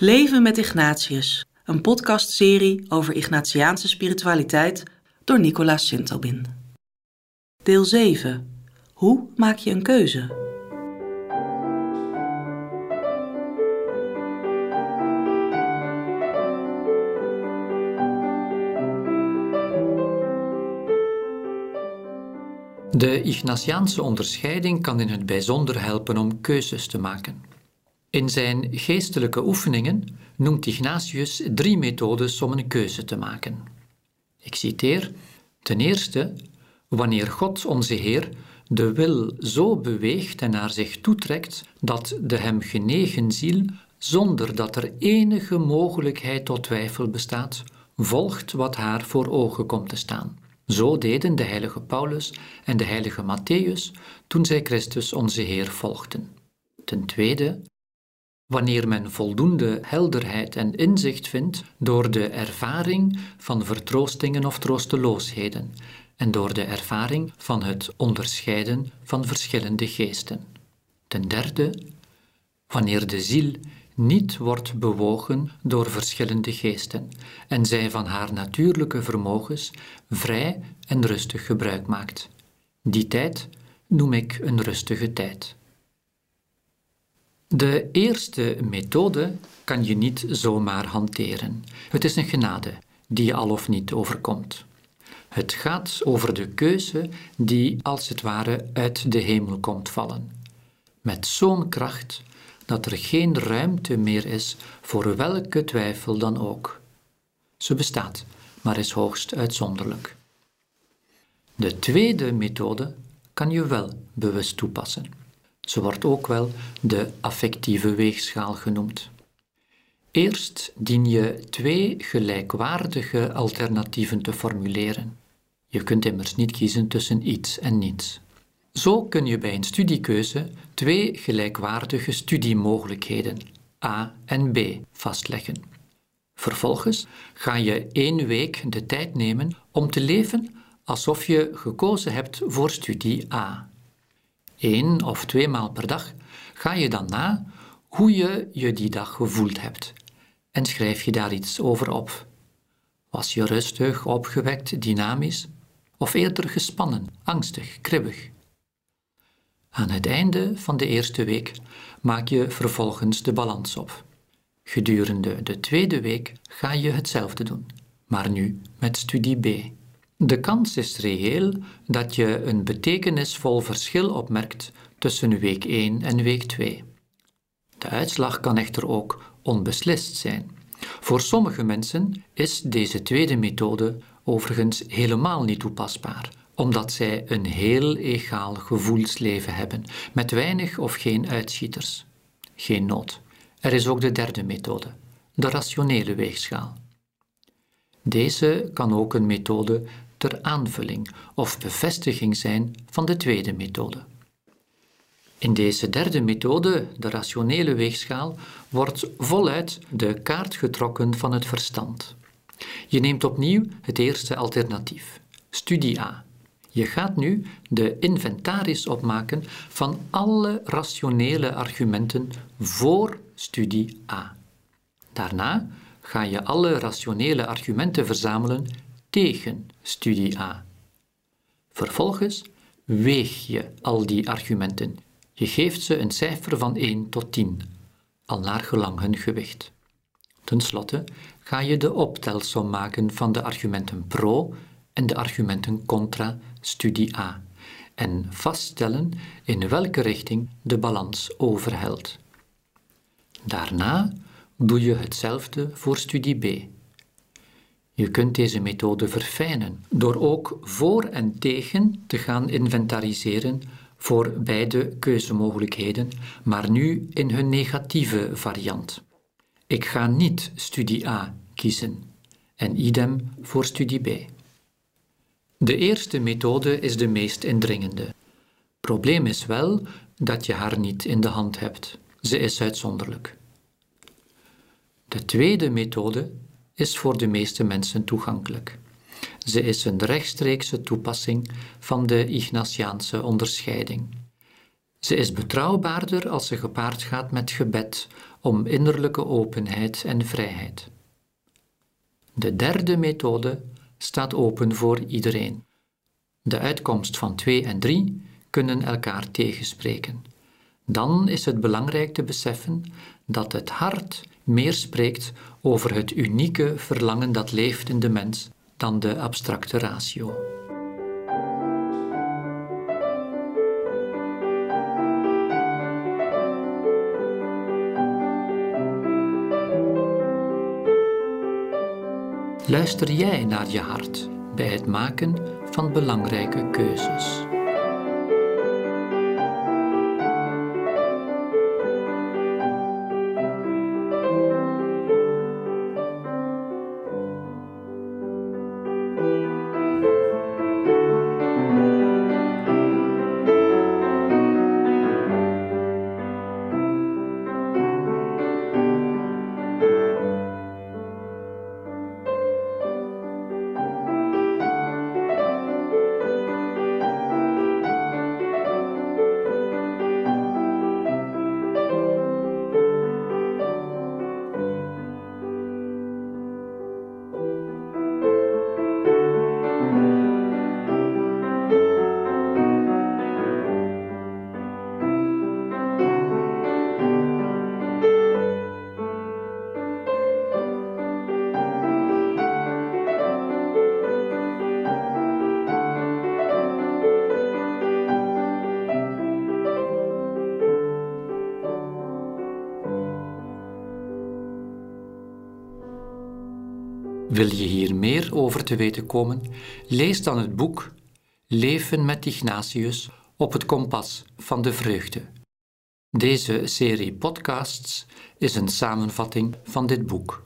Leven met Ignatius, een podcastserie over Ignatiaanse spiritualiteit door Nicolaas Sintobin. Deel 7. Hoe maak je een keuze? De Ignatiaanse onderscheiding kan in het bijzonder helpen om keuzes te maken. In zijn geestelijke oefeningen noemt Ignatius drie methodes om een keuze te maken. Ik citeer: Ten eerste, wanneer God onze Heer de wil zo beweegt en naar zich toetrekt dat de hem genegen ziel, zonder dat er enige mogelijkheid tot twijfel bestaat, volgt wat haar voor ogen komt te staan. Zo deden de heilige Paulus en de heilige Matthäus toen zij Christus onze Heer volgden. Ten tweede, wanneer men voldoende helderheid en inzicht vindt door de ervaring van vertroostingen of troosteloosheden en door de ervaring van het onderscheiden van verschillende geesten. Ten derde, wanneer de ziel niet wordt bewogen door verschillende geesten en zij van haar natuurlijke vermogens vrij en rustig gebruik maakt. Die tijd noem ik een rustige tijd. De eerste methode kan je niet zomaar hanteren. Het is een genade die je al of niet overkomt. Het gaat over de keuze die als het ware uit de hemel komt vallen. Met zo'n kracht dat er geen ruimte meer is voor welke twijfel dan ook. Ze bestaat, maar is hoogst uitzonderlijk. De tweede methode kan je wel bewust toepassen. Ze wordt ook wel de affectieve weegschaal genoemd. Eerst dien je twee gelijkwaardige alternatieven te formuleren. Je kunt immers niet kiezen tussen iets en niets. Zo kun je bij een studiekeuze twee gelijkwaardige studiemogelijkheden, A en B, vastleggen. Vervolgens ga je één week de tijd nemen om te leven alsof je gekozen hebt voor studie A. Eén of twee maal per dag ga je dan na hoe je je die dag gevoeld hebt en schrijf je daar iets over op. Was je rustig, opgewekt, dynamisch of eerder gespannen, angstig, kribbig? Aan het einde van de eerste week maak je vervolgens de balans op. Gedurende de tweede week ga je hetzelfde doen, maar nu met studie B. De kans is reëel dat je een betekenisvol verschil opmerkt tussen week 1 en week 2. De uitslag kan echter ook onbeslist zijn. Voor sommige mensen is deze tweede methode overigens helemaal niet toepasbaar, omdat zij een heel egaal gevoelsleven hebben, met weinig of geen uitschieters. Geen nood. Er is ook de derde methode, de rationele weegschaal. Deze kan ook een methode ter aanvulling of bevestiging zijn van de tweede methode. In deze derde methode, de rationele weegschaal, wordt voluit de kaart getrokken van het verstand. Je neemt opnieuw het eerste alternatief, studie A. Je gaat nu de inventaris opmaken van alle rationele argumenten voor studie A. Daarna ga je alle rationele argumenten verzamelen tegen studie A. Vervolgens weeg je al die argumenten. Je geeft ze een cijfer van 1 tot 10, al naar gelang hun gewicht. Ten slotte ga je de optelsom maken van de argumenten pro en de argumenten contra studie A en vaststellen in welke richting de balans overhelt. Daarna doe je hetzelfde voor studie B. Je kunt deze methode verfijnen door ook voor en tegen te gaan inventariseren voor beide keuzemogelijkheden, maar nu in hun negatieve variant. Ik ga niet studie A kiezen en idem voor studie B. De eerste methode is de meest indringende. Probleem is wel dat je haar niet in de hand hebt. Ze is uitzonderlijk. De tweede methode is voor de meeste mensen toegankelijk. Ze is een rechtstreekse toepassing van de Ignatiaanse onderscheiding. Ze is betrouwbaarder als ze gepaard gaat met gebed om innerlijke openheid en vrijheid. De derde methode staat open voor iedereen. De uitkomst van 2 en 3 kunnen elkaar tegenspreken. Dan is het belangrijk te beseffen dat het hart meer spreekt over het unieke verlangen dat leeft in de mens dan de abstracte ratio. Luister jij naar je hart bij het maken van belangrijke keuzes? Wil je hier meer over te weten komen? Lees dan het boek Leven met Ignatius op het kompas van de vreugde. Deze serie podcasts is een samenvatting van dit boek.